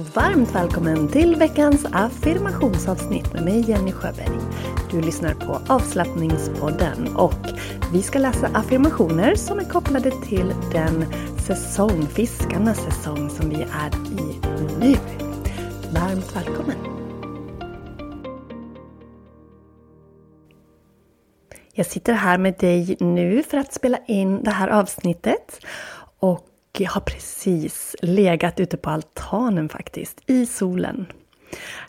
Varmt välkommen till veckans affirmationsavsnitt med mig Jenny Sjöberg. Du lyssnar på avslappningspodden och vi ska läsa affirmationer som är kopplade till den säsong, fiskarnas säsong som vi är i nu. Varmt välkommen! Jag sitter här med dig nu för att spela in det här avsnittet och jag har precis legat ute på altanen faktiskt, i solen.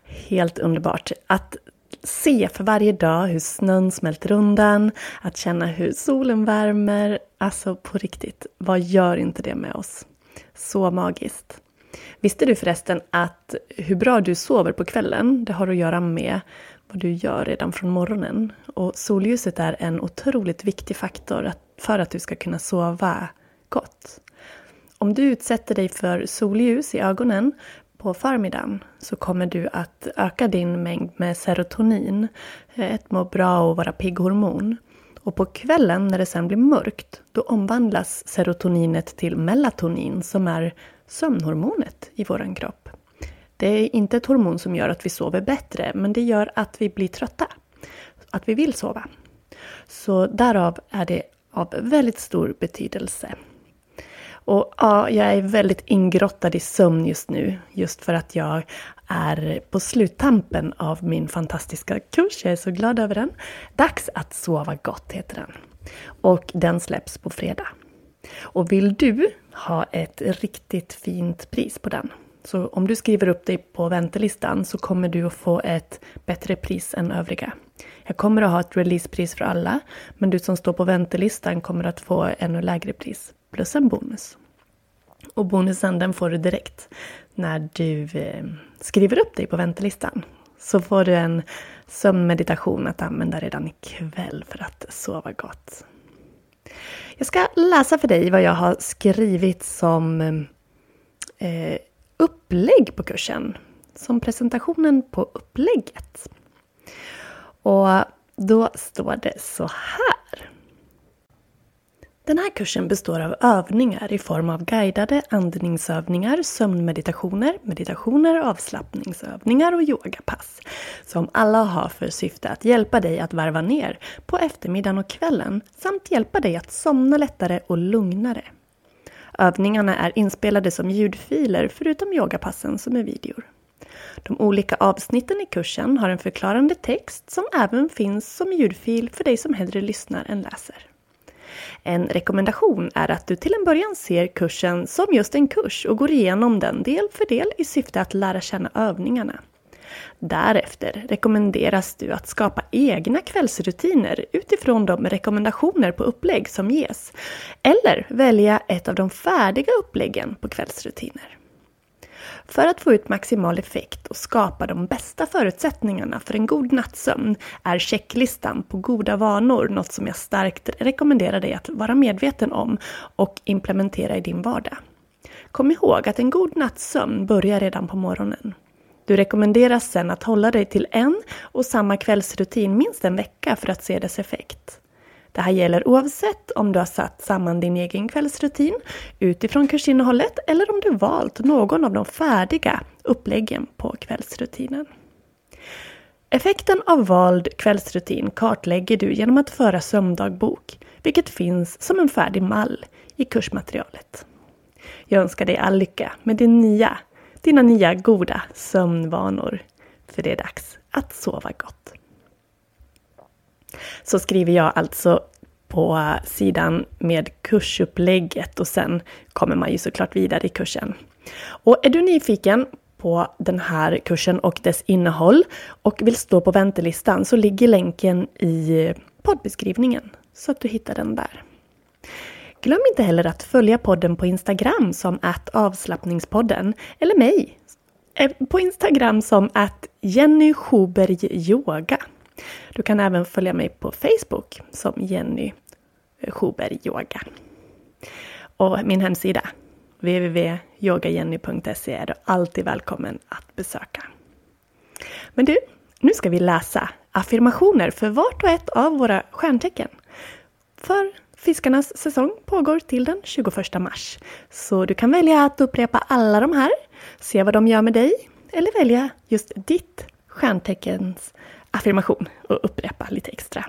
Helt underbart att se för varje dag hur snön smälter undan, att känna hur solen värmer. Alltså på riktigt, vad gör inte det med oss? Så magiskt. Visste du förresten att hur bra du sover på kvällen, det har att göra med vad du gör redan från morgonen. Och solljuset är en otroligt viktig faktor för att du ska kunna sova gott. Om du utsätter dig för solljus i ögonen på förmiddagen så kommer du att öka din mängd med serotonin, eh, ett må bra och vara pigghormon. Och på kvällen när det sen blir mörkt, då omvandlas serotoninet till melatonin som är sömnhormonet i vår kropp. Det är inte ett hormon som gör att vi sover bättre, men det gör att vi blir trötta. Att vi vill sova. Så därav är det av väldigt stor betydelse. Och ja, jag är väldigt ingrottad i sömn just nu, just för att jag är på sluttampen av min fantastiska kurs. Jag är så glad över den. Dags att sova gott heter den. Och den släpps på fredag. Och vill du ha ett riktigt fint pris på den, så om du skriver upp dig på väntelistan så kommer du att få ett bättre pris än övriga. Jag kommer att ha ett releasepris för alla, men du som står på väntelistan kommer att få ännu lägre pris plus en bonus. Och bonusen den får du direkt när du eh, skriver upp dig på väntelistan. Så får du en sömnmeditation att använda redan ikväll för att sova gott. Jag ska läsa för dig vad jag har skrivit som eh, upplägg på kursen. Som presentationen på upplägget. Och då står det så här. Den här kursen består av övningar i form av guidade andningsövningar, sömnmeditationer, meditationer, avslappningsövningar och yogapass. Som alla har för syfte att hjälpa dig att varva ner på eftermiddagen och kvällen samt hjälpa dig att somna lättare och lugnare. Övningarna är inspelade som ljudfiler förutom yogapassen som är videor. De olika avsnitten i kursen har en förklarande text som även finns som ljudfil för dig som hellre lyssnar än läser. En rekommendation är att du till en början ser kursen som just en kurs och går igenom den del för del i syfte att lära känna övningarna. Därefter rekommenderas du att skapa egna kvällsrutiner utifrån de rekommendationer på upplägg som ges. Eller välja ett av de färdiga uppläggen på kvällsrutiner. För att få ut maximal effekt och skapa de bästa förutsättningarna för en god nattsömn är checklistan på goda vanor något som jag starkt rekommenderar dig att vara medveten om och implementera i din vardag. Kom ihåg att en god nattsömn börjar redan på morgonen. Du rekommenderas sen att hålla dig till en och samma kvällsrutin minst en vecka för att se dess effekt. Det här gäller oavsett om du har satt samman din egen kvällsrutin utifrån kursinnehållet eller om du valt någon av de färdiga uppläggen på kvällsrutinen. Effekten av vald kvällsrutin kartlägger du genom att föra sömndagbok, vilket finns som en färdig mall i kursmaterialet. Jag önskar dig all lycka med din nya, dina nya goda sömnvanor. För det är dags att sova gott. Så skriver jag alltså på sidan med kursupplägget och sen kommer man ju såklart vidare i kursen. Och är du nyfiken på den här kursen och dess innehåll och vill stå på väntelistan så ligger länken i poddbeskrivningen så att du hittar den där. Glöm inte heller att följa podden på Instagram som att avslappningspodden eller mig eh, på Instagram som att Jenny Schuberg Yoga. Du kan även följa mig på Facebook som Jenny Schuberg Yoga. Och min hemsida www.yogajenny.se är du alltid välkommen att besöka. Men du, nu ska vi läsa affirmationer för vart och ett av våra stjärntecken. För fiskarnas säsong pågår till den 21 mars. Så du kan välja att upprepa alla de här, se vad de gör med dig, eller välja just ditt stjärnteckens affirmation och upprepa lite extra.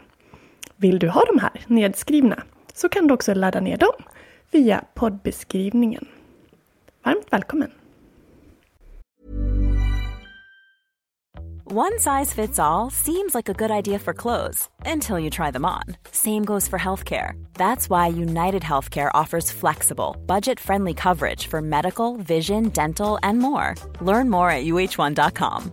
Vill du ha de här nedskrivna så kan du också ladda ner dem via poddbeskrivningen. Varmt välkommen! One size fits all seems like a good idea for clothes until you try them on. Same goes for healthcare. That's why United Healthcare offers flexible, budget friendly coverage for medical, vision, dental, and more. Learn more at uh1.com.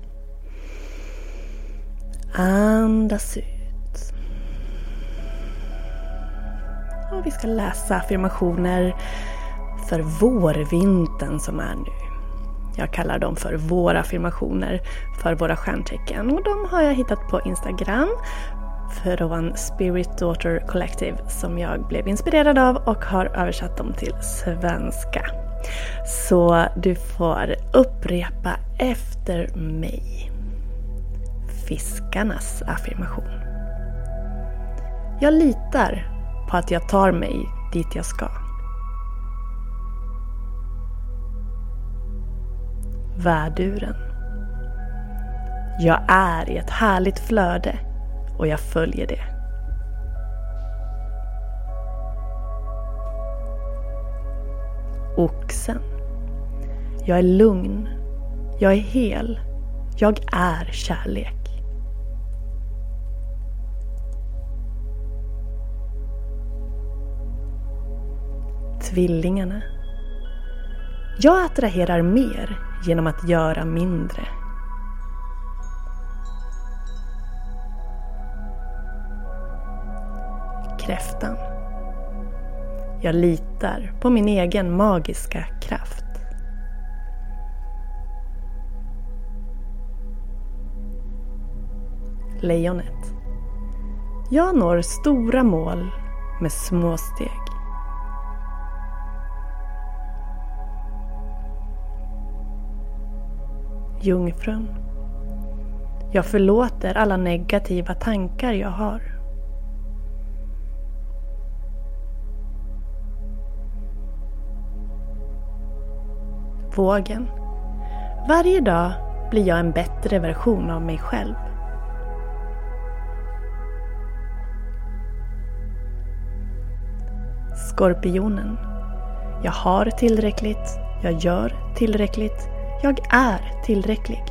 Andas ut. Och vi ska läsa affirmationer för vårvintern som är nu. Jag kallar dem för våra affirmationer för våra stjärntecken och de har jag hittat på Instagram från Spirit Daughter Collective som jag blev inspirerad av och har översatt dem till svenska. Så du får upprepa efter mig. Fiskarnas affirmation. Jag litar på att jag tar mig dit jag ska. Värduren. Jag är i ett härligt flöde och jag följer det. Oxen. Jag är lugn. Jag är hel. Jag är kärlek. Tvillingarna. Jag attraherar mer genom att göra mindre. Kräftan. Jag litar på min egen magiska kraft. Lejonet. Jag når stora mål med små steg. Jungfrun. Jag förlåter alla negativa tankar jag har. Vågen. Varje dag blir jag en bättre version av mig själv. Skorpionen. Jag har tillräckligt. Jag gör tillräckligt. Jag är tillräcklig.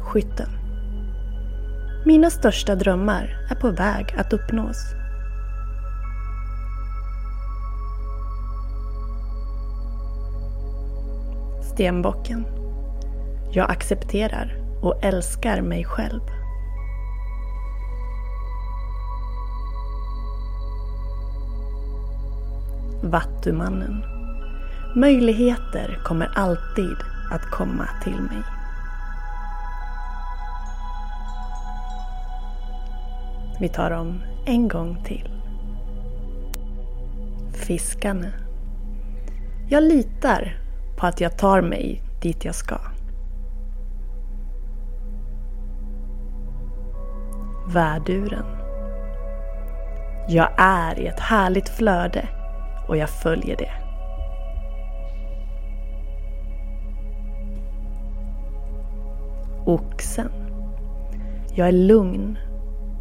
Skytten. Mina största drömmar är på väg att uppnås. Stenbocken. Jag accepterar och älskar mig själv. Vattumannen. Möjligheter kommer alltid att komma till mig. Vi tar dem en gång till. Fiskarna. Jag litar på att jag tar mig dit jag ska. Värduren. Jag är i ett härligt flöde och jag följer det. Oxen. Jag är lugn.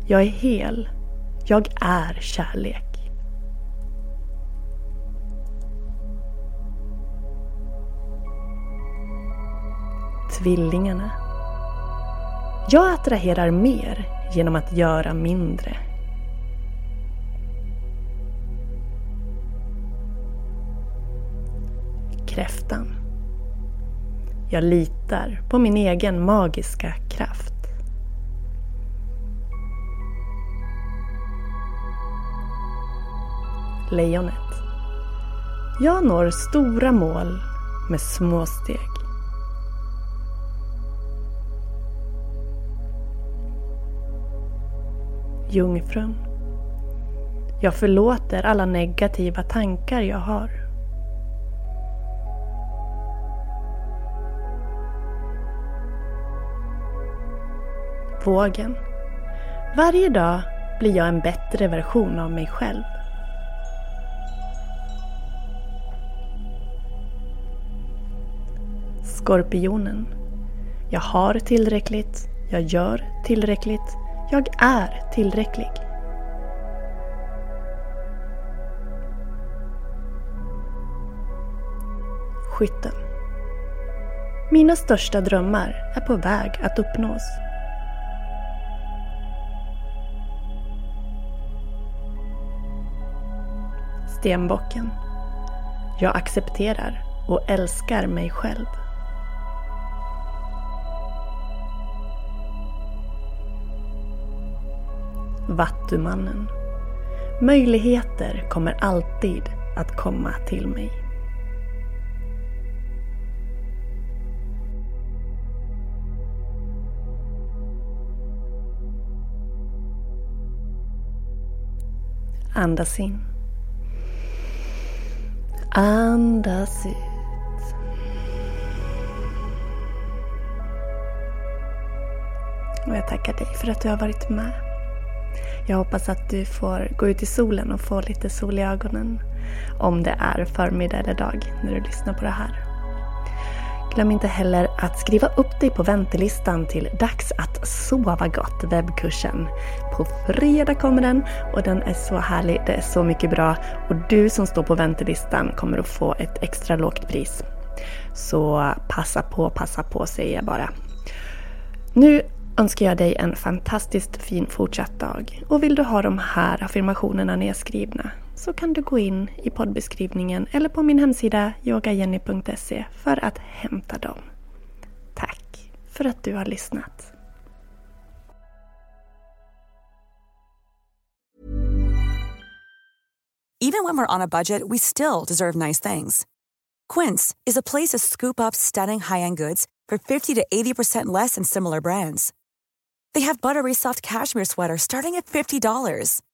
Jag är hel. Jag är kärlek. Tvillingarna. Jag attraherar mer genom att göra mindre. Kräftan. Jag litar på min egen magiska kraft. Lejonet. Jag når stora mål med små steg. Jungfrun. Jag förlåter alla negativa tankar jag har. Vågen. Varje dag blir jag en bättre version av mig själv. Skorpionen. Jag har tillräckligt. Jag gör tillräckligt. Jag är tillräcklig. Skytten. Mina största drömmar är på väg att uppnås. Stenbocken. Jag accepterar och älskar mig själv. Vattumannen. Möjligheter kommer alltid att komma till mig. Andas in. Andas ut. Och jag tackar dig för att du har varit med. Jag hoppas att du får gå ut i solen och få lite sol i ögonen. Om det är förmiddag eller dag när du lyssnar på det här. Glöm inte heller att skriva upp dig på väntelistan till Dags att sova gott webbkursen. På fredag kommer den och den är så härlig. Det är så mycket bra och du som står på väntelistan kommer att få ett extra lågt pris. Så passa på, passa på säger jag bara. Nu önskar jag dig en fantastiskt fin fortsatt dag. Och vill du ha de här affirmationerna nedskrivna så kan du gå in i poddbeskrivningen eller på min hemsida yogajenny.se för att hämta dem. Tack för att du har lyssnat. Even when we're on a budget we still deserve nice things. Quince is a place to scoop up stunning high-end goods for 50 to 80% less than similar brands. They have buttery soft cashmere sweaters starting at $50,